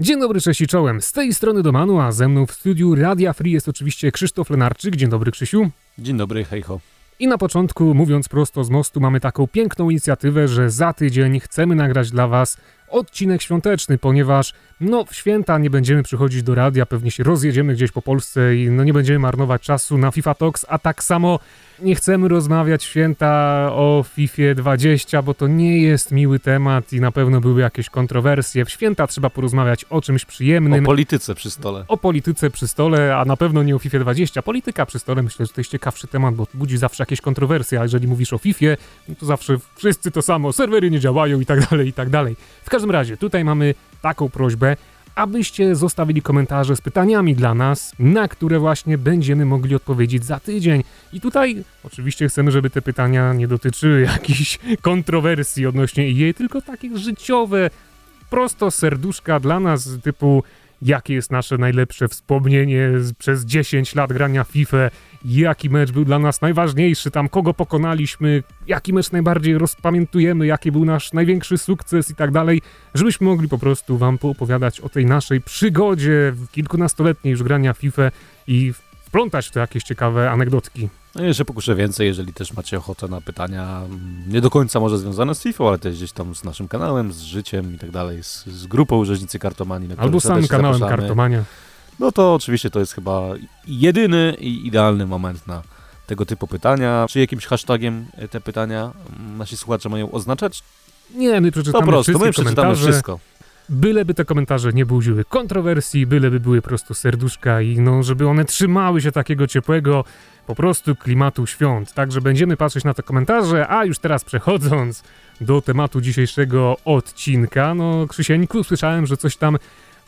Dzień dobry, cześć i czołem. Z tej strony Domanu, a ze mną w studiu Radia Free jest oczywiście Krzysztof Lenarczyk. Dzień dobry, Krzysiu. Dzień dobry, hejho. I na początku, mówiąc prosto z mostu, mamy taką piękną inicjatywę, że za tydzień chcemy nagrać dla Was odcinek świąteczny, ponieważ no w święta nie będziemy przychodzić do radia, pewnie się rozjedziemy gdzieś po Polsce i no nie będziemy marnować czasu na FIFA Talks, a tak samo nie chcemy rozmawiać święta o FIFA 20, bo to nie jest miły temat i na pewno były jakieś kontrowersje. W święta trzeba porozmawiać o czymś przyjemnym. O polityce przy stole. O polityce przy stole, a na pewno nie o FIFA 20. Polityka przy stole myślę, że to jest ciekawszy temat, bo budzi zawsze jakieś kontrowersje, a jeżeli mówisz o FIFA, no to zawsze wszyscy to samo, serwery nie działają i tak dalej, i tak dalej. W każdym razie, tutaj mamy taką prośbę, abyście zostawili komentarze z pytaniami dla nas, na które właśnie będziemy mogli odpowiedzieć za tydzień. I tutaj oczywiście chcemy, żeby te pytania nie dotyczyły jakichś kontrowersji odnośnie jej, tylko takie życiowe, prosto serduszka dla nas, typu jakie jest nasze najlepsze wspomnienie przez 10 lat grania FIFA, jaki mecz był dla nas najważniejszy, tam kogo pokonaliśmy, jaki mecz najbardziej rozpamiętujemy, jaki był nasz największy sukces i tak dalej, żebyśmy mogli po prostu wam poopowiadać o tej naszej przygodzie kilkunastoletniej już grania FIFA i wplątać w to jakieś ciekawe anegdotki. No jeszcze pokuszę więcej, jeżeli też macie ochotę na pytania, mm, nie do końca może związane z FIFA, ale też gdzieś tam z naszym kanałem, z życiem i tak dalej, z, z grupą Rzeźnicy Kartomanii. Albo samym kanałem zapraszamy. Kartomania. No to oczywiście to jest chyba jedyny i idealny moment na tego typu pytania. Czy jakimś hashtagiem te pytania mm, nasi słuchacze mają oznaczać? Nie, my przeczytamy po prostu, my przeczytamy wszystko. Byleby te komentarze nie budziły kontrowersji, byleby były po prostu serduszka i no, żeby one trzymały się takiego ciepłego po prostu klimatu świąt. Także będziemy patrzeć na te komentarze, a już teraz przechodząc do tematu dzisiejszego odcinka, no Krzysieńku, słyszałem, że coś tam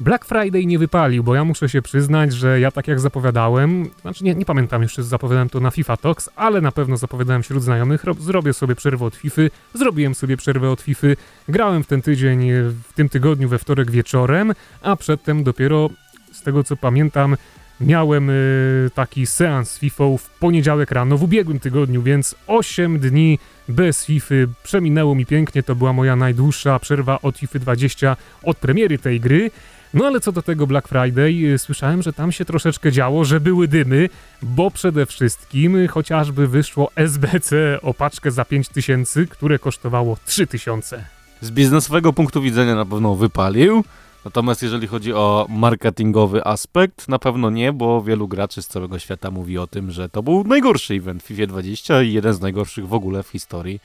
Black Friday nie wypalił, bo ja muszę się przyznać, że ja tak jak zapowiadałem, znaczy nie, nie pamiętam jeszcze, zapowiadałem to na FIFA Talks, ale na pewno zapowiadałem wśród znajomych, zrobię sobie przerwę od FIFA, zrobiłem sobie przerwę od FIFA, grałem w ten tydzień, w tym tygodniu we wtorek wieczorem, a przedtem dopiero, z tego co pamiętam, miałem y, taki seans FIFA w poniedziałek rano w ubiegłym tygodniu, więc 8 dni bez FIFA przeminęło mi pięknie. To była moja najdłuższa przerwa od FIFA 20 od premiery tej gry. No ale co do tego Black Friday, y, słyszałem, że tam się troszeczkę działo, że były dymy, bo przede wszystkim chociażby wyszło SBC o paczkę za 5000, które kosztowało 3000. Z biznesowego punktu widzenia na pewno wypalił. Natomiast jeżeli chodzi o marketingowy aspekt, na pewno nie, bo wielu graczy z całego świata mówi o tym, że to był najgorszy event FIFA 20 i jeden z najgorszych w ogóle w historii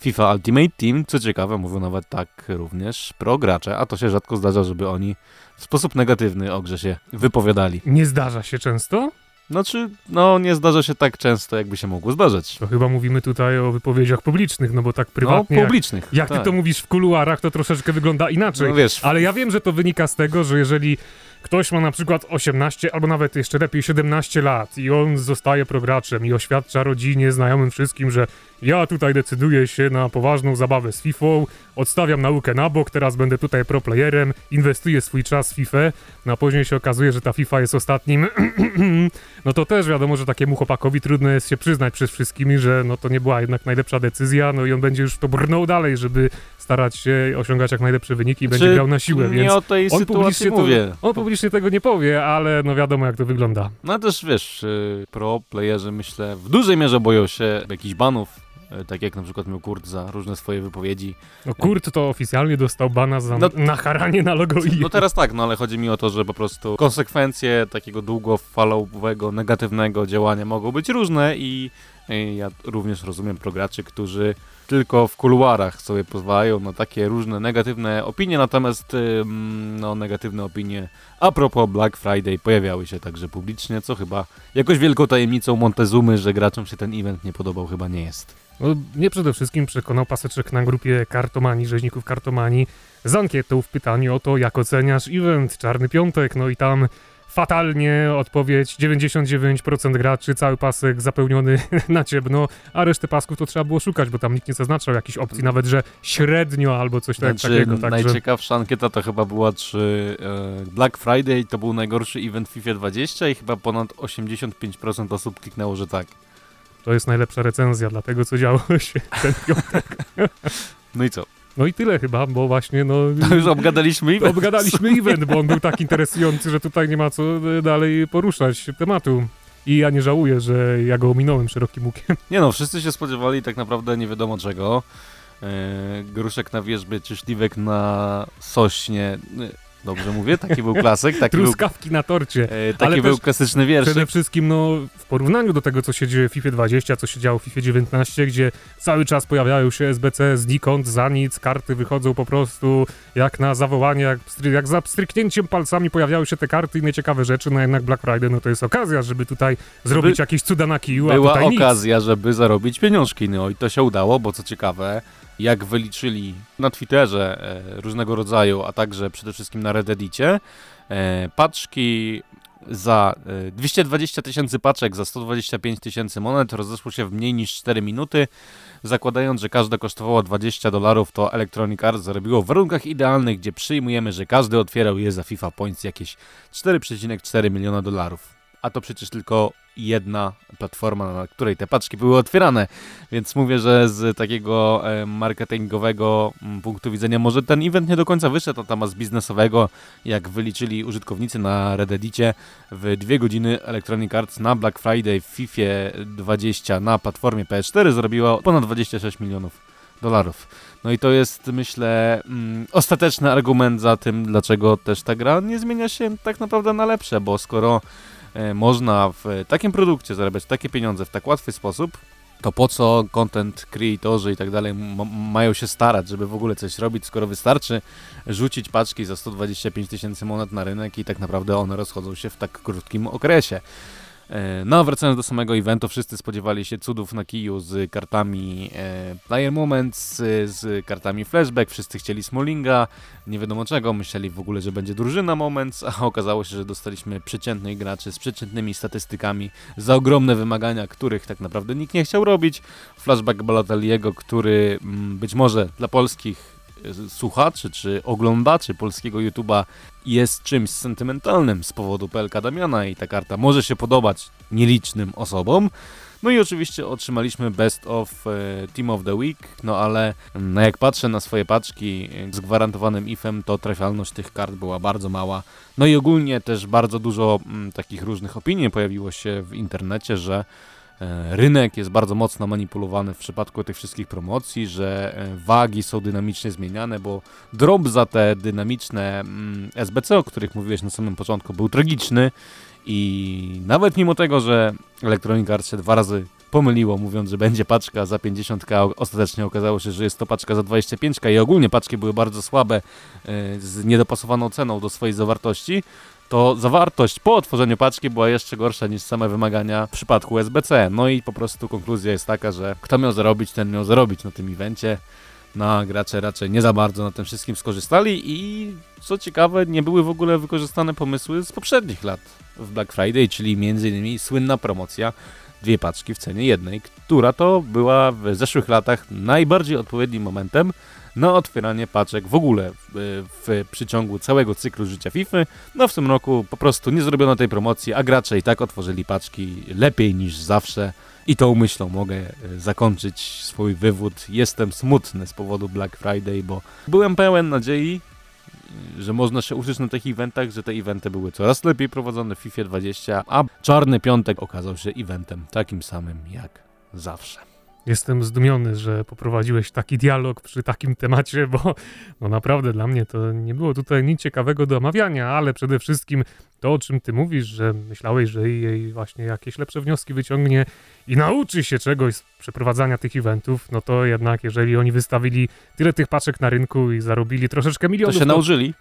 FIFA Ultimate Team. Co ciekawe, mówią nawet tak również pro gracze, a to się rzadko zdarza, żeby oni w sposób negatywny o grze się wypowiadali. Nie zdarza się często? Znaczy, no nie zdarza się tak często, jakby się mogło zdarzyć. To chyba mówimy tutaj o wypowiedziach publicznych, no bo tak prywatnie. No, publicznych. Jak, jak tak. ty to mówisz w kuluarach, to troszeczkę wygląda inaczej. No wiesz. Ale ja wiem, że to wynika z tego, że jeżeli ktoś ma na przykład 18 albo nawet jeszcze lepiej 17 lat i on zostaje prograczem i oświadcza rodzinie, znajomym wszystkim, że ja tutaj decyduję się na poważną zabawę z FIFA, odstawiam naukę na bok, teraz będę tutaj pro playerem, inwestuję swój czas w FIFA, no a później się okazuje, że ta FIFA jest ostatnim, no to też wiadomo, że takiemu chłopakowi trudno jest się przyznać przez wszystkimi, że no to nie była jednak najlepsza decyzja, no i on będzie już to brnął dalej, żeby starać się osiągać jak najlepsze wyniki i będzie grał na siłę, nie więc o tej on publicznie, mówię. To, on publicznie tego nie powie, ale no wiadomo jak to wygląda. No też wiesz, y, pro playerzy myślę w dużej mierze boją się jakichś banów, E, tak jak na przykład miał Kurt za różne swoje wypowiedzi. No Kurt to oficjalnie dostał bana za no, nacharanie na logo i. No teraz tak, no ale chodzi mi o to, że po prostu konsekwencje takiego długofalowego, negatywnego działania mogą być różne i ja również rozumiem prograczy, którzy tylko w kuluarach sobie pozwalają na takie różne negatywne opinie, natomiast no, negatywne opinie a propos Black Friday pojawiały się także publicznie, co chyba jakoś wielką tajemnicą Montezumy, że graczom się ten event nie podobał, chyba nie jest. No, mnie przede wszystkim przekonał paseczek na grupie kartomani, rzeźników kartomani z ankietą w pytaniu o to, jak oceniasz event Czarny Piątek, no i tam fatalnie odpowiedź 99% graczy, cały pasek zapełniony na ciemno, a resztę pasków to trzeba było szukać, bo tam nikt nie zaznaczał jakichś opcji, nawet że średnio albo coś tak, znaczy, takiego. Także... Najciekawsza ankieta to chyba była, czy e, Black Friday to był najgorszy event FIFA 20 i chyba ponad 85% osób kliknęło, że tak. To jest najlepsza recenzja dla tego, co działo się ten piątek. No i co? No i tyle chyba, bo właśnie no... To już obgadaliśmy event. Obgadaliśmy event, bo on był tak interesujący, że tutaj nie ma co dalej poruszać tematu. I ja nie żałuję, że ja go ominąłem szerokim łukiem. Nie no, wszyscy się spodziewali tak naprawdę nie wiadomo czego. Yy, gruszek na wierzbie czy śliwek na sośnie. Dobrze mówię? Taki był klasyk. Taki Truskawki był, na torcie. E, taki Ale był klasyczny wiersz. Przede wszystkim no, w porównaniu do tego, co się dzieje w FIFA 20, co się działo w FIFA 19, gdzie cały czas pojawiają się SBC znikąd, za nic, karty wychodzą po prostu jak na zawołanie, jak, jak za stryknięciem palcami pojawiały się te karty i inne ciekawe rzeczy, no jednak Black Friday no to jest okazja, żeby tutaj zrobić jakieś cuda na kiju, Była okazja, nic. żeby zarobić pieniążki, no i to się udało, bo co ciekawe, jak wyliczyli na Twitterze e, różnego rodzaju, a także przede wszystkim na Reddicie, e, paczki za 220 e, tysięcy paczek za 125 tysięcy monet rozeszło się w mniej niż 4 minuty. Zakładając, że każda kosztowała 20 dolarów, to Electronic Arts zarobiło w warunkach idealnych, gdzie przyjmujemy, że każdy otwierał je za FIFA Points jakieś 4,4 miliona dolarów. A to przecież tylko jedna platforma, na której te paczki były otwierane. Więc mówię, że z takiego e, marketingowego mm, punktu widzenia może ten event nie do końca wyszedł, z biznesowego, jak wyliczyli użytkownicy na Reddicie, w dwie godziny Electronic Arts na Black Friday w FIFA 20 na platformie PS4 zrobiło ponad 26 milionów dolarów. No i to jest, myślę, mm, ostateczny argument za tym, dlaczego też ta gra nie zmienia się tak naprawdę na lepsze, bo skoro można w takim produkcie zarabiać takie pieniądze w tak łatwy sposób, to po co content creatorzy i tak dalej mają się starać, żeby w ogóle coś robić, skoro wystarczy rzucić paczki za 125 tysięcy monet na rynek i tak naprawdę one rozchodzą się w tak krótkim okresie. E, no, wracając do samego eventu, wszyscy spodziewali się cudów na kiju z kartami e, Player Moments, z kartami Flashback, wszyscy chcieli Smallinga, nie wiadomo czego, myśleli w ogóle, że będzie drużyna Moments, a okazało się, że dostaliśmy przeciętnych graczy z przeciętnymi statystykami za ogromne wymagania, których tak naprawdę nikt nie chciał robić. Flashback Balotelliego, który mm, być może dla polskich słuchaczy czy oglądaczy polskiego YouTube'a jest czymś sentymentalnym z powodu PLK Damiana i ta karta może się podobać nielicznym osobom. No i oczywiście otrzymaliśmy Best of e, Team of the Week, no ale no jak patrzę na swoje paczki z gwarantowanym ifem, to trafialność tych kart była bardzo mała. No i ogólnie też bardzo dużo mm, takich różnych opinii pojawiło się w internecie, że E, rynek jest bardzo mocno manipulowany w przypadku tych wszystkich promocji, że e, wagi są dynamicznie zmieniane, bo drop za te dynamiczne mm, SBC, o których mówiłeś na samym początku, był tragiczny i nawet mimo tego, że Electronic Arts się dwa razy pomyliło, mówiąc, że będzie paczka za 50k, ostatecznie okazało się, że jest to paczka za 25k i ogólnie paczki były bardzo słabe, e, z niedopasowaną ceną do swojej zawartości, to zawartość po otworzeniu paczki była jeszcze gorsza niż same wymagania w przypadku SBC. No i po prostu konkluzja jest taka, że kto miał zarobić, ten miał zarobić na tym evencie. No, gracze raczej nie za bardzo na tym wszystkim skorzystali i co ciekawe, nie były w ogóle wykorzystane pomysły z poprzednich lat w Black Friday, czyli m.in. słynna promocja dwie paczki w cenie jednej, która to była w zeszłych latach najbardziej odpowiednim momentem na otwieranie paczek w ogóle w, w przyciągu całego cyklu życia FIFA. No w tym roku po prostu nie zrobiono tej promocji, a gracze i tak otworzyli paczki lepiej niż zawsze. I tą myślą mogę e, zakończyć swój wywód. Jestem smutny z powodu Black Friday, bo byłem pełen nadziei, e, że można się uczyć na tych eventach, że te eventy były coraz lepiej prowadzone w FIFA 20, a Czarny Piątek okazał się eventem takim samym jak zawsze. Jestem zdumiony, że poprowadziłeś taki dialog przy takim temacie, bo no naprawdę dla mnie to nie było tutaj nic ciekawego do omawiania, ale przede wszystkim to, o czym ty mówisz, że myślałeś, że jej właśnie jakieś lepsze wnioski wyciągnie i nauczy się czegoś z przeprowadzania tych eventów, no to jednak jeżeli oni wystawili tyle tych paczek na rynku i zarobili troszeczkę milionów... To się nauczyli.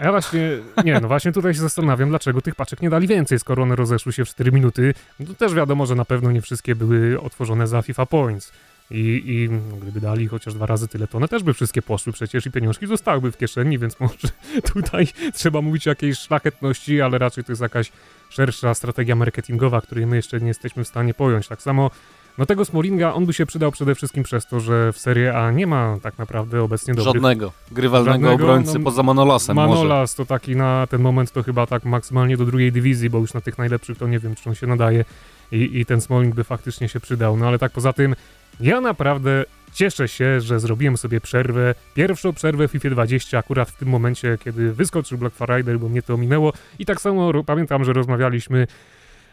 Ja właśnie, nie, no właśnie tutaj się zastanawiam, dlaczego tych paczek nie dali więcej, skoro one rozeszły się w 4 minuty. No też wiadomo, że na pewno nie wszystkie były otworzone za FIFA Points. I, I gdyby dali chociaż dwa razy tyle, to one też by wszystkie poszły przecież i pieniążki zostałyby w kieszeni, więc może tutaj trzeba mówić o jakiejś szlachetności, ale raczej to jest jakaś szersza strategia marketingowa, której my jeszcze nie jesteśmy w stanie pojąć. Tak samo no tego Smallinga, on by się przydał przede wszystkim przez to, że w Serie A nie ma tak naprawdę obecnie dobrych... Żadnego grywalnego żadnego, obrońcy no, poza Manolasem Manolas może. to taki na ten moment to chyba tak maksymalnie do drugiej dywizji, bo już na tych najlepszych to nie wiem, czy on się nadaje i, i ten Smalling by faktycznie się przydał. No ale tak poza tym, ja naprawdę Cieszę się, że zrobiłem sobie przerwę, pierwszą przerwę w FIFA 20 akurat w tym momencie, kiedy wyskoczył Black Friday, bo mnie to minęło i tak samo pamiętam, że rozmawialiśmy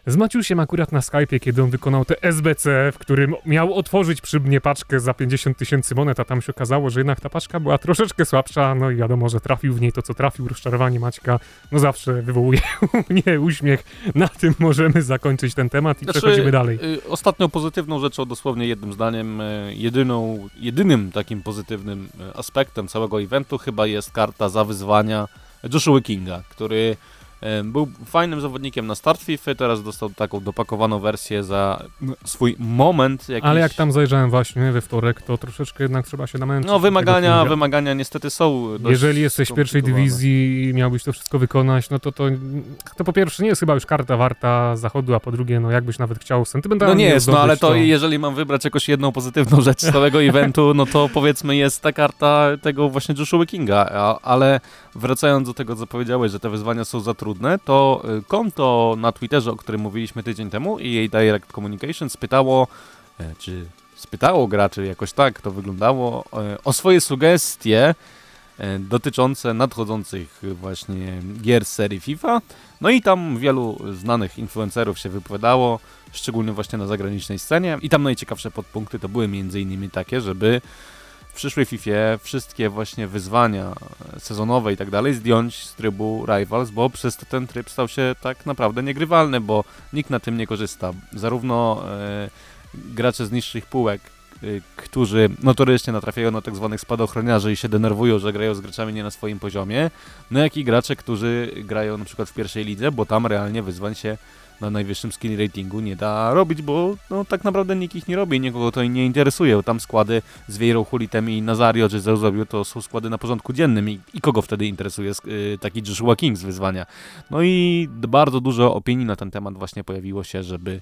z Maciusiem akurat na Skype'ie, kiedy on wykonał te SBC, w którym miał otworzyć przy mnie paczkę za 50 tysięcy monet, a tam się okazało, że jednak ta paczka była troszeczkę słabsza, no i wiadomo, że trafił w niej to, co trafił, rozczarowanie Maćka, no zawsze wywołuje u mnie uśmiech. Na tym możemy zakończyć ten temat i znaczy, przechodzimy dalej. Y, ostatnią pozytywną rzeczą, dosłownie jednym zdaniem, y, jedyną, jedynym takim pozytywnym y, aspektem całego eventu chyba jest karta za wyzwania Joshua Kinga, który był fajnym zawodnikiem na start FIFA, teraz dostał taką dopakowaną wersję za swój moment. Jakiś... Ale jak tam zajrzałem właśnie we wtorek, to troszeczkę jednak trzeba się namęczyć. No wymagania, wymagania niestety są Jeżeli jesteś w pierwszej dywizji i miałbyś to wszystko wykonać, no to, to to po pierwsze nie jest chyba już karta warta zachodu, a po drugie, no jakbyś nawet chciał sentymentalnie No nie jest, no ale to, to jeżeli mam wybrać jakąś jedną pozytywną rzecz z całego eventu, no to powiedzmy jest ta karta tego właśnie Joshua Kinga, ale wracając do tego, co powiedziałeś, że te wyzwania są za trudne, to y, konto na Twitterze, o którym mówiliśmy tydzień temu i jej Direct Communication spytało, e, czy spytało graczy jakoś tak to wyglądało, e, o swoje sugestie e, dotyczące nadchodzących właśnie gier serii FIFA. No i tam wielu znanych influencerów się wypowiadało, szczególnie właśnie na zagranicznej scenie. I tam najciekawsze podpunkty to były innymi takie, żeby przyszłej FIFA wszystkie właśnie wyzwania sezonowe i tak dalej zdjąć z trybu Rivals, bo przez to ten tryb stał się tak naprawdę niegrywalny, bo nikt na tym nie korzysta. Zarówno e, gracze z niższych półek, e, którzy notorycznie natrafiają na tak zwanych spadochroniarzy i się denerwują, że grają z graczami nie na swoim poziomie, no jak i gracze, którzy grają na przykład w pierwszej lidze, bo tam realnie wyzwań się na najwyższym skill ratingu nie da robić, bo no, tak naprawdę nikt ich nie robi, nikogo to nie interesuje. Tam składy z Vieirą, Hulitem i Nazario czy Zeuzobiu to są składy na porządku dziennym i, i kogo wtedy interesuje y, taki Joshua King z wyzwania. No i bardzo dużo opinii na ten temat właśnie pojawiło się, żeby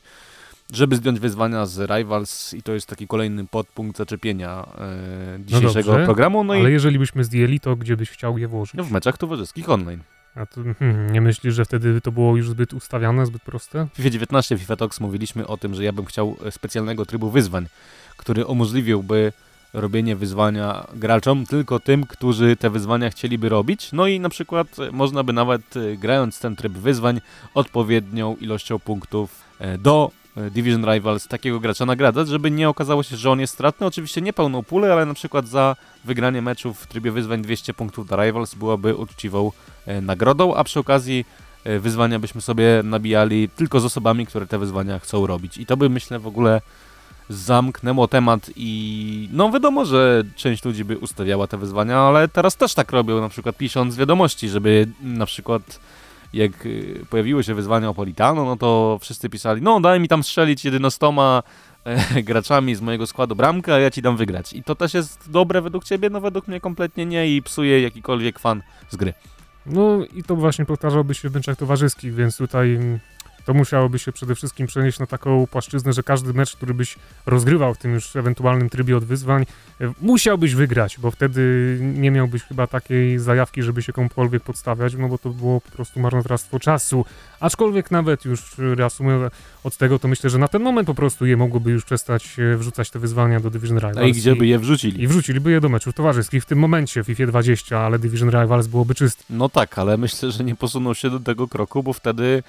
żeby zdjąć wyzwania z Rivals i to jest taki kolejny podpunkt zaczepienia e, dzisiejszego no programu. No ale i... jeżeli byśmy zdjęli, to gdzie byś chciał je włożyć? No w meczach towarzyskich online. A to, hmm, nie myślisz, że wtedy to było już zbyt ustawiane, zbyt proste? W FIFA 19 FIFA Talks mówiliśmy o tym, że ja bym chciał e, specjalnego trybu wyzwań, który umożliwiłby robienie wyzwania graczom, tylko tym, którzy te wyzwania chcieliby robić. No i na przykład e, można by nawet e, grając ten tryb wyzwań odpowiednią ilością punktów do Division Rivals takiego gracza nagradzać, żeby nie okazało się, że on jest stratny. Oczywiście nie pełną pulę, ale na przykład za wygranie meczu w trybie wyzwań 200 punktów dla Rivals byłoby uczciwą e, nagrodą, a przy okazji e, wyzwania byśmy sobie nabijali tylko z osobami, które te wyzwania chcą robić. I to by myślę w ogóle zamknęło temat i no wiadomo, że część ludzi by ustawiała te wyzwania, ale teraz też tak robią, na przykład pisząc wiadomości, żeby na przykład jak y, pojawiły się wyzwania o Politano, no to wszyscy pisali, no daj mi tam strzelić 11 e, graczami z mojego składu bramkę, a ja ci dam wygrać. I to też jest dobre według ciebie? No według mnie kompletnie nie i psuje jakikolwiek fan z gry. No i to właśnie powtarzałby się w meczach towarzyskich, więc tutaj to musiałoby się przede wszystkim przenieść na taką płaszczyznę, że każdy mecz, który byś rozgrywał w tym już ewentualnym trybie od wyzwań, e, musiałbyś wygrać, bo wtedy nie miałbyś chyba takiej zajawki, żeby się komukolwiek podstawiać, no bo to było po prostu marnotrawstwo czasu. Aczkolwiek nawet już reasumując od tego, to myślę, że na ten moment po prostu je mogłoby już przestać e, wrzucać te wyzwania do Division Rivals. A i gdzie by je wrzucili? I wrzuciliby je do meczów towarzyskich w tym momencie w FIFA 20, ale Division Rivals byłoby czyste. No tak, ale myślę, że nie posuną się do tego kroku, bo wtedy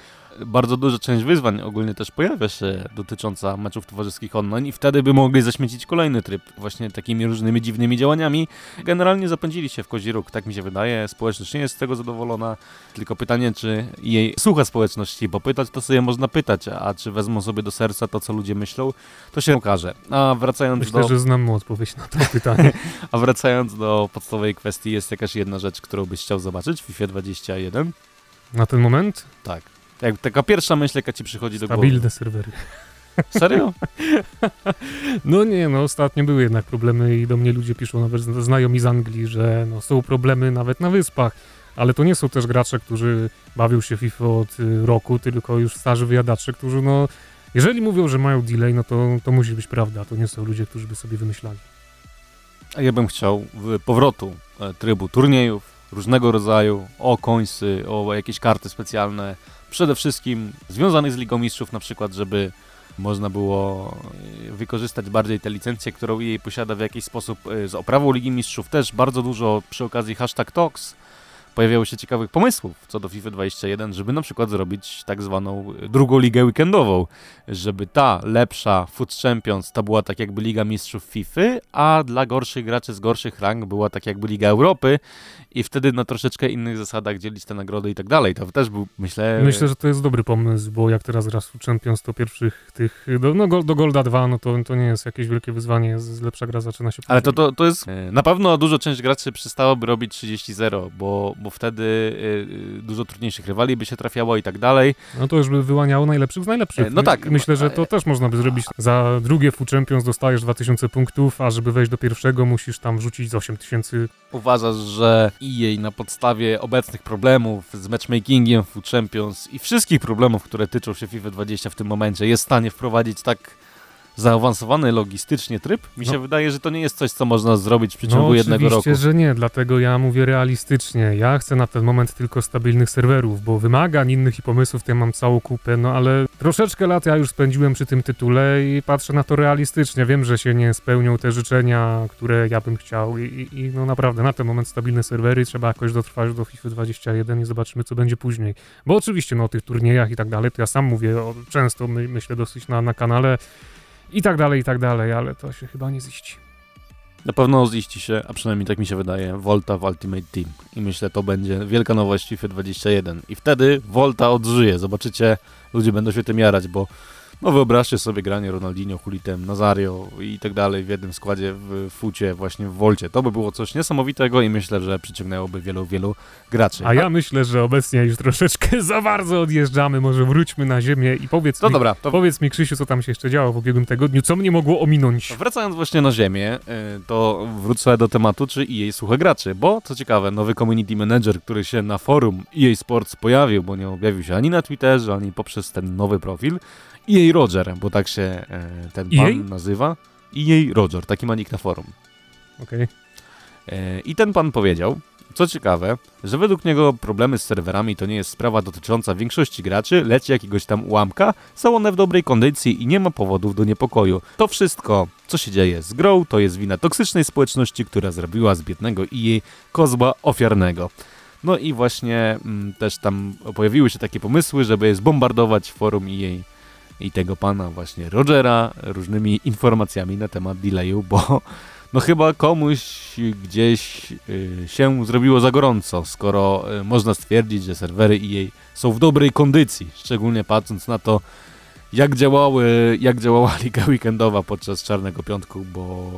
bardzo duża część wyzwań ogólnie też pojawia się dotycząca meczów towarzyskich online i wtedy by mogli zaśmiecić kolejny tryb właśnie takimi różnymi dziwnymi działaniami. Generalnie zapędzili się w kozi róg, tak mi się wydaje. Społeczność nie jest z tego zadowolona, tylko pytanie, czy jej słucha społeczności, bo pytać to sobie można pytać, a czy wezmą sobie do serca to, co ludzie myślą, to się okaże. A wracając Myślę, do... że znam odpowiedź na to pytanie. a wracając do podstawowej kwestii, jest jakaś jedna rzecz, którą byś chciał zobaczyć w FIFA 21? Na ten moment? Tak. Jak taka pierwsza myśl, jaka ci przychodzi do głowy. Stabilne serwery. Serio? No nie, no ostatnio były jednak problemy i do mnie ludzie piszą, nawet znajomi z Anglii, że no, są problemy nawet na wyspach, ale to nie są też gracze, którzy bawią się FIFA od y, roku, tylko już starzy wyjadacze, którzy no, jeżeli mówią, że mają delay, no to, to musi być prawda, to nie są ludzie, którzy by sobie wymyślali. A ja bym chciał powrotu e, trybu turniejów różnego rodzaju, o końsy, o jakieś karty specjalne, przede wszystkim związanych z Ligą Mistrzów na przykład, żeby można było e, wykorzystać bardziej tę licencję, którą jej posiada w jakiś sposób e, z oprawą Ligi Mistrzów. Też bardzo dużo przy okazji hashtag Talks pojawiało się ciekawych pomysłów co do FIFA 21, żeby na przykład zrobić tak zwaną drugą ligę weekendową, żeby ta lepsza Foot Champions to była tak jakby Liga Mistrzów FIFA, a dla gorszych graczy z gorszych rang była tak jakby Liga Europy i wtedy na troszeczkę innych zasadach dzielić te nagrody i tak dalej. To też był, myślę... Myślę, że to jest dobry pomysł, bo jak teraz raz Foot Champions to pierwszych tych, do, no do Golda 2, no to, to nie jest jakieś wielkie wyzwanie, z lepsza gra zaczyna się... Ale to, to, to jest... E, na pewno dużo część graczy przestałaby robić 30-0, bo bo wtedy y, y, dużo trudniejszych rywali by się trafiało i tak dalej. No to już by wyłaniało najlepszych z najlepszych. No tak. Myślę, że to też można by zrobić. Za drugie Food Champions dostajesz 2000 punktów, a żeby wejść do pierwszego musisz tam wrzucić z 8000. Uważasz, że EA na podstawie obecnych problemów z matchmakingiem Food Champions i wszystkich problemów, które tyczą się FIFA 20 w tym momencie, jest w stanie wprowadzić tak zaawansowany logistycznie tryb, mi się no. wydaje, że to nie jest coś, co można zrobić w przeciągu no, jednego roku. Oczywiście, że nie, dlatego ja mówię realistycznie. Ja chcę na ten moment tylko stabilnych serwerów, bo wymagań innych i pomysłów to ja mam całą kupę, no ale troszeczkę lat ja już spędziłem przy tym tytule i patrzę na to realistycznie. Wiem, że się nie spełnią te życzenia, które ja bym chciał i, i no naprawdę na ten moment stabilne serwery, trzeba jakoś dotrwać do FIFA 21 i zobaczymy, co będzie później. Bo oczywiście, no o tych turniejach i tak dalej, to ja sam mówię o, często, my, myślę dosyć na, na kanale, i tak dalej, i tak dalej, ale to się chyba nie ziści. Na pewno ziści się, a przynajmniej tak mi się wydaje, Volta w Ultimate Team. I myślę, to będzie wielka nowość FIFA 21. I wtedy Volta odżyje. Zobaczycie, ludzie będą się tym jarać, bo no wyobraźcie sobie granie Ronaldinho, Hulitem, Nazario i tak dalej w jednym składzie w fucie, właśnie w Wolcie. To by było coś niesamowitego i myślę, że przyciągnęłoby wielu, wielu graczy. A ja myślę, że obecnie już troszeczkę za bardzo odjeżdżamy. Może wróćmy na ziemię i powiedz to mi, dobra, to... powiedz mi, Krzysiu, co tam się jeszcze działo w ubiegłym tygodniu, co mnie mogło ominąć? Wracając właśnie na ziemię, y, to wrócę do tematu, czy EA słucha graczy, bo co ciekawe, nowy community manager, który się na forum EA Sports pojawił, bo nie objawił się ani na Twitterze, ani poprzez ten nowy profil, EA Roger, bo tak się e, ten EA? pan nazywa. EA Roger, taki ma nick na forum. Okej. Okay. E, I ten pan powiedział, co ciekawe, że według niego problemy z serwerami to nie jest sprawa dotycząca większości graczy, lecz jakiegoś tam ułamka, są one w dobrej kondycji i nie ma powodów do niepokoju. To wszystko, co się dzieje z grą, to jest wina toksycznej społeczności, która zrobiła z biednego EA kozła ofiarnego. No i właśnie mm, też tam pojawiły się takie pomysły, żeby zbombardować forum EA i tego pana właśnie Rogera różnymi informacjami na temat delayu, bo no chyba komuś gdzieś y, się zrobiło za gorąco, skoro y, można stwierdzić, że serwery EA są w dobrej kondycji, szczególnie patrząc na to, jak działały, jak działała Liga Weekendowa podczas Czarnego Piątku, bo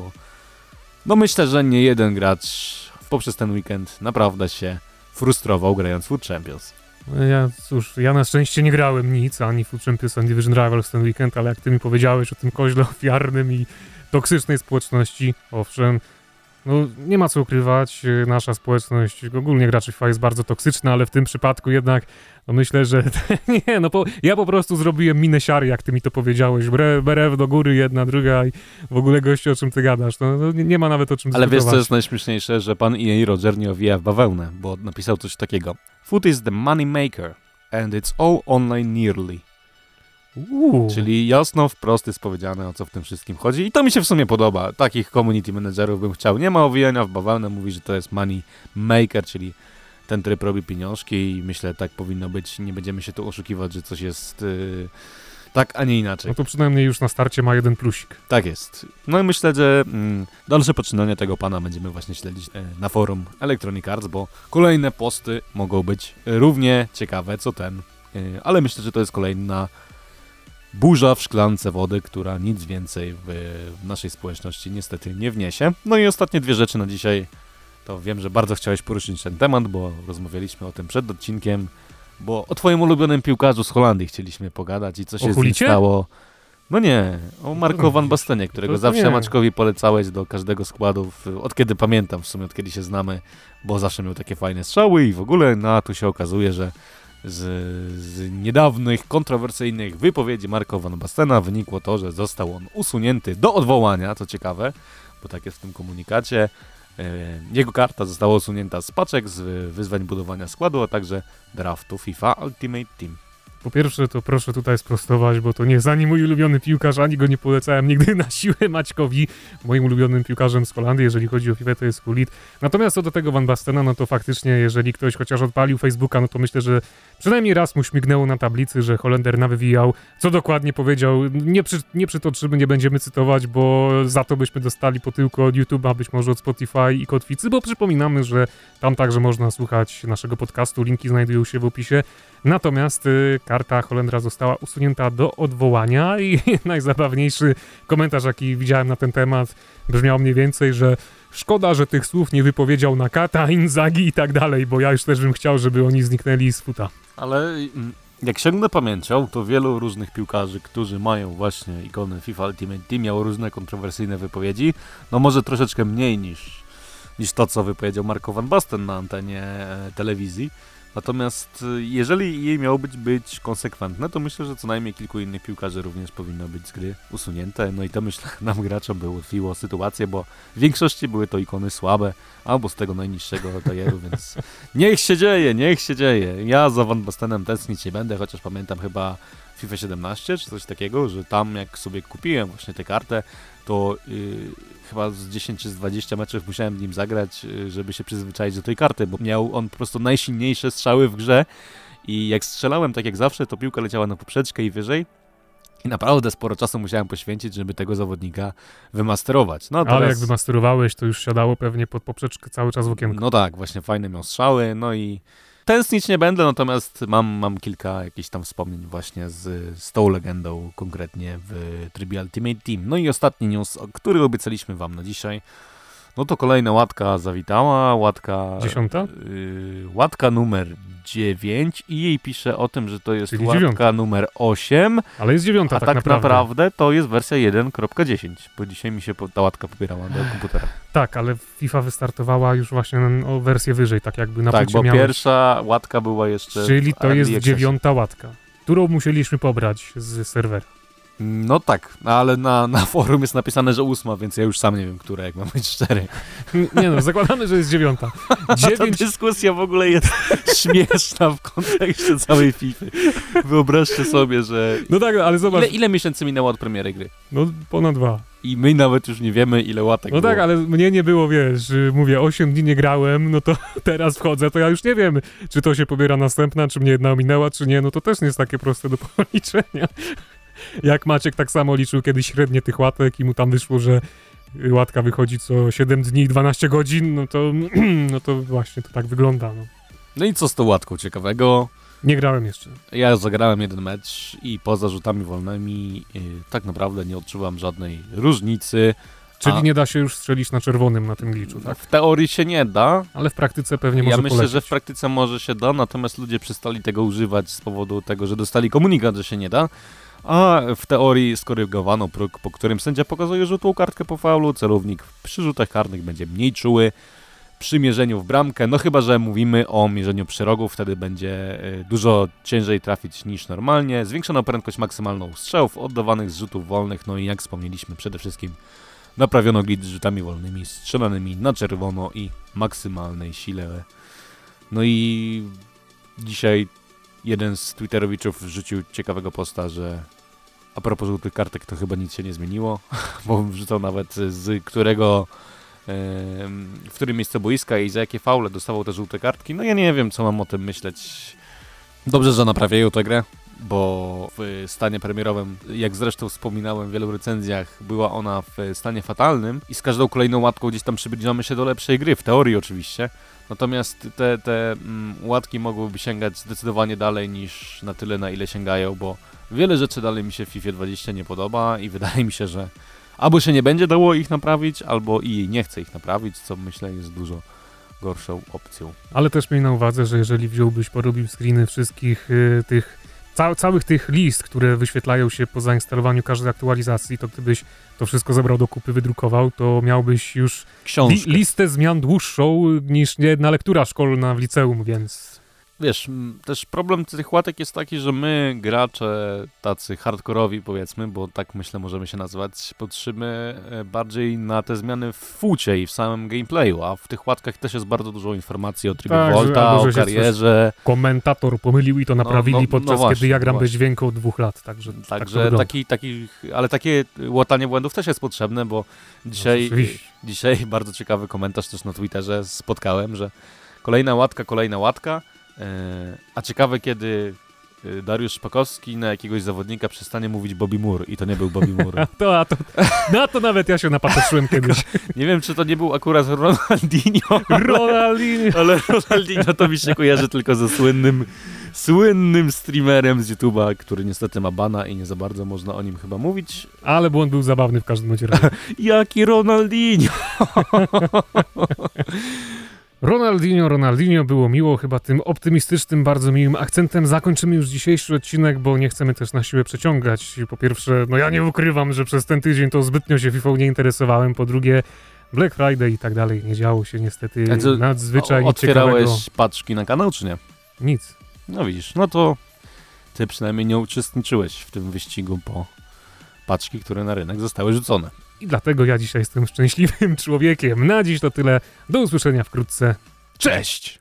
no myślę, że nie jeden gracz poprzez ten weekend naprawdę się frustrował grając Food Champions. Ja, cóż, ja na szczęście nie grałem nic, ani Food Champions, ani Division Rivals ten weekend, ale jak ty mi powiedziałeś o tym koźle ofiarnym i toksycznej społeczności, owszem, no nie ma co ukrywać, y, nasza społeczność, ogólnie graczy FIFA jest bardzo toksyczna, ale w tym przypadku jednak no myślę, że nie, no po, ja po prostu zrobiłem minę siary, jak ty mi to powiedziałeś, brew do góry, jedna, druga i w ogóle gościu, o czym ty gadasz, no, no nie, nie, ma nawet o czym Ale wiesz, co jest najśmieszniejsze, że pan EA Roger nie owija w bawełnę, bo napisał coś takiego. Food is the money maker and it's all online nearly. Uuu. Czyli jasno, wprost jest powiedziane, o co w tym wszystkim chodzi i to mi się w sumie podoba. Takich community managerów bym chciał. Nie ma owijania w bawełnę, mówi, że to jest money maker, czyli ten tryb robi pieniążki i myślę, tak powinno być. Nie będziemy się tu oszukiwać, że coś jest yy, tak, a nie inaczej. No to przynajmniej już na starcie ma jeden plusik. Tak jest. No i myślę, że mm, dalsze poczynania tego pana będziemy właśnie śledzić e, na forum Electronic Arts, bo kolejne posty mogą być równie ciekawe co ten. E, ale myślę, że to jest kolejna burza w szklance wody, która nic więcej w, w naszej społeczności niestety nie wniesie. No i ostatnie dwie rzeczy na dzisiaj to wiem, że bardzo chciałeś poruszyć ten temat, bo rozmawialiśmy o tym przed odcinkiem, bo o twoim ulubionym piłkarzu z Holandii chcieliśmy pogadać i co się z nim stało. No nie, o Marko Van Bastenie, którego zawsze Maczkowi polecałeś do każdego składu, od kiedy pamiętam w sumie, od kiedy się znamy, bo zawsze miał takie fajne strzały i w ogóle, no a tu się okazuje, że z, z niedawnych, kontrowersyjnych wypowiedzi Marko Van Bastena wynikło to, że został on usunięty do odwołania, co ciekawe, bo tak jest w tym komunikacie. E, jego karta została usunięta z paczek, z wyzwań budowania składu, a także draftu FIFA Ultimate Team. Po pierwsze, to proszę tutaj sprostować, bo to nie jest ani mój ulubiony piłkarz, ani go nie polecałem nigdy na siłę Maćkowi. Moim ulubionym piłkarzem z Holandii, jeżeli chodzi o FIFA, to jest Hulit. Natomiast co do tego Van Bastena, no to faktycznie, jeżeli ktoś chociaż odpalił Facebooka, no to myślę, że przynajmniej raz mu śmignęło na tablicy, że Holender nawywijał. Co dokładnie powiedział, nie, przy, nie przytoczymy, nie będziemy cytować, bo za to byśmy dostali po tylko od YouTube'a, być może od Spotify i Kotwicy, bo przypominamy, że tam także można słuchać naszego podcastu, linki znajdują się w opisie. Natomiast y, karta Holendra została usunięta do odwołania i najzabawniejszy komentarz, jaki widziałem na ten temat, brzmiał mniej więcej, że szkoda, że tych słów nie wypowiedział Nakata, Inzagi i tak dalej, bo ja już też bym chciał, żeby oni zniknęli z futa. Ale mm, jak sięgnę pamięcią, to wielu różnych piłkarzy, którzy mają właśnie ikony FIFA Ultimate Team, miało różne kontrowersyjne wypowiedzi. No może troszeczkę mniej niż, niż to, co wypowiedział Marko Van Basten na antenie e, telewizji. Natomiast y, jeżeli jej miało być, być konsekwentne, to myślę, że co najmniej kilku innych piłkarzy również powinno być z gry usunięte. No i to myślę nam graczom by ułatwiło sytuację, bo w większości były to ikony słabe, albo z tego najniższego tajeru, więc niech się dzieje, niech się dzieje. Ja za Van Bastenem tęsknić nie będę, chociaż pamiętam chyba FIFA 17 czy coś takiego, że tam jak sobie kupiłem właśnie tę kartę, to yy, chyba z 10 czy z 20 meczów musiałem nim zagrać, yy, żeby się przyzwyczaić do tej karty, bo miał on po prostu najsilniejsze strzały w grze i jak strzelałem tak jak zawsze, to piłka leciała na poprzeczkę i wyżej. I naprawdę sporo czasu musiałem poświęcić, żeby tego zawodnika wymasterować. No, teraz... Ale jak wymasterowałeś, to już siadało pewnie pod poprzeczkę cały czas w okienko. No tak, właśnie fajne miał strzały, no i Tęsknić nie będę, natomiast mam, mam kilka jakichś tam wspomnień właśnie z, z tą legendą, konkretnie w trybie Ultimate Team. No i ostatni news, który obiecaliśmy wam na dzisiaj, no to kolejna łatka zawitała, łatka... Dziesiąta? Y, łatka numer 9 i jej pisze o tym, że to jest Czyli łatka dziewiąta. numer 8, Ale jest dziewiąta a tak, tak, naprawdę. naprawdę. to jest wersja 1.10, bo dzisiaj mi się ta łatka pobierała do komputera. Tak, ale FIFA wystartowała już właśnie o wersję wyżej, tak jakby na tak, bo miałeś. pierwsza łatka była jeszcze Czyli to jest dziewiąta łatka, którą musieliśmy pobrać z serwera. No tak, ale na, na forum jest napisane, że ósma, więc ja już sam nie wiem, która, jak mam być szczery. Nie no, zakładamy, że jest dziewiąta. Ta Dziewięć, dyskusja w ogóle jest śmieszna w kontekście całej FIFA. Wyobraźcie sobie, że... no tak, ale zobacz, Ile, ile miesięcy minęło od premiery gry? no ponad dwa. I my nawet już nie wiemy, ile łatek No było. tak, ale mnie nie było, wiesz, y, mówię, 8 dni nie grałem, no to teraz wchodzę, to ja już nie wiem, czy to się pobiera następna, czy mnie jedna ominęła, czy nie, no to też nie jest takie proste do policzenia. Jak Maciek tak samo liczył kiedyś średnie tych łatek i mu tam wyszło, że łatka wychodzi co 7 dni i 12 godzin, no to, no to właśnie to tak wygląda, no. No i co z tą łatką ciekawego? Nie grałem jeszcze. Ja zagrałem jeden mecz i poza rzutami wolnymi yy, tak naprawdę nie odczuwam żadnej różnicy. Czyli A- nie da się już strzelić na czerwonym na tym gliczu, tak? W teorii się nie da, Ale w praktyce pewnie może Ja myślę, polecieć. że w praktyce może się da, natomiast ludzie przestali tego używać z powodu tego, że dostali komunikat, że się nie da. A w teorii skorygowano próg, po którym sędzia pokazuje żółtą kartkę po faulu, celownik przy rzutach karnych będzie mniej czuły. Przy mierzeniu w bramkę, no chyba, że mówimy o mierzeniu przy rogu, wtedy będzie y, dużo ciężej trafić niż normalnie. Zwiększono prędkość maksymalną strzałów oddawanych z rzutów wolnych, no i jak wspomnieliśmy, przede wszystkim naprawiono glitch z rzutami wolnymi, strzelanymi na czerwono i maksymalnej sile. No i dzisiaj jeden z Twitterowiczów wrzucił ciekawego posta, że a propos żółtych kartek to chyba nic się nie zmieniło, bo wrzucał nawet z którego w którym miejscu boiska i za jakie faule dostawał te żółte kartki. No ja nie wiem, co mam o tym myśleć. Dobrze, że naprawiają tę grę, bo w stanie premierowym, jak zresztą wspominałem w wielu recenzjach, była ona w stanie fatalnym i z każdą kolejną łatką gdzieś tam przybliżamy się do lepszej gry, w teorii oczywiście. Natomiast te, te mm, łatki mogłyby sięgać zdecydowanie dalej niż na tyle, na ile sięgają, bo wiele rzeczy dalej mi się w FIFA 20 nie podoba i wydaje mi się, że albo się nie będzie dało ich naprawić, albo i nie chce ich naprawić, co myślę jest dużo gorszą opcją. Ale też miej na uwadze, że jeżeli wziąłbyś, porobił screeny wszystkich y, tych, ca całych tych list, które wyświetlają się po zainstalowaniu każdej aktualizacji, to gdybyś to wszystko zebrał do kupy, wydrukował, to miałbyś już li listę zmian dłuższą niż jedna lektura szkolna w liceum, więc wiesz, też problem tych łatek jest taki, że my, gracze tacy hardkorowi powiedzmy, bo tak myślę możemy się nazywać, patrzymy e, bardziej na te zmiany w fucie i w samym gameplayu, a w tych łatkach też jest bardzo dużo informacji o trybie Tak, Volta, że o karierze, Komentator pomylił i to naprawili no, podczas właśnie, kiedy ja gram no bez dźwięku od dwóch lat, także tak także wygląda. taki, taki, ale takie łatanie błędów też jest potrzebne, bo dzisiaj, No, oczywiście. dzisiaj bardzo ciekawy komentarz też na Twitterze spotkałem, że kolejna łatka, kolejna łatka, a ciekawe kiedy e, Dariusz Szpakowski na jakiegoś zawodnika przestanie mówić Bobby Moore i to nie był Bobby Moore. To, a to, na to nawet ja się napatrzyłem kiedyś. Nie wiem, czy to nie był akurat Ronaldinho, Ronaldinho. ale Ronaldinho to mi się kojarzy tylko ze słynnym, słynnym streamerem z YouTube'a, który niestety ma bana i nie za bardzo można o nim chyba mówić. Ale błąd był zabawny w każdym razie. Jaki Ronaldinho! Ronaldinho, Ronaldinho było miło, chyba tym optymistycznym, bardzo miłym akcentem zakończymy już dzisiejszy odcinek, bo nie chcemy też na siłę przeciągać. Po pierwsze, no ja nie ukrywam, że przez ten tydzień to zbytnio się FIFA nie interesowałem. Po drugie, Black Friday i tak dalej, nie działo się niestety A co, nadzwyczajnie Otwierałeś ciekawego. paczki na kanał, czy nie? Nic. No widzisz, no to ty przynajmniej nie uczestniczyłeś w tym wyścigu po paczki, które na rynek zostały rzucone. I dlatego ja dzisiaj jestem szczęśliwym człowiekiem. Na dziś to tyle. Do usłyszenia wkrótce. Cześć!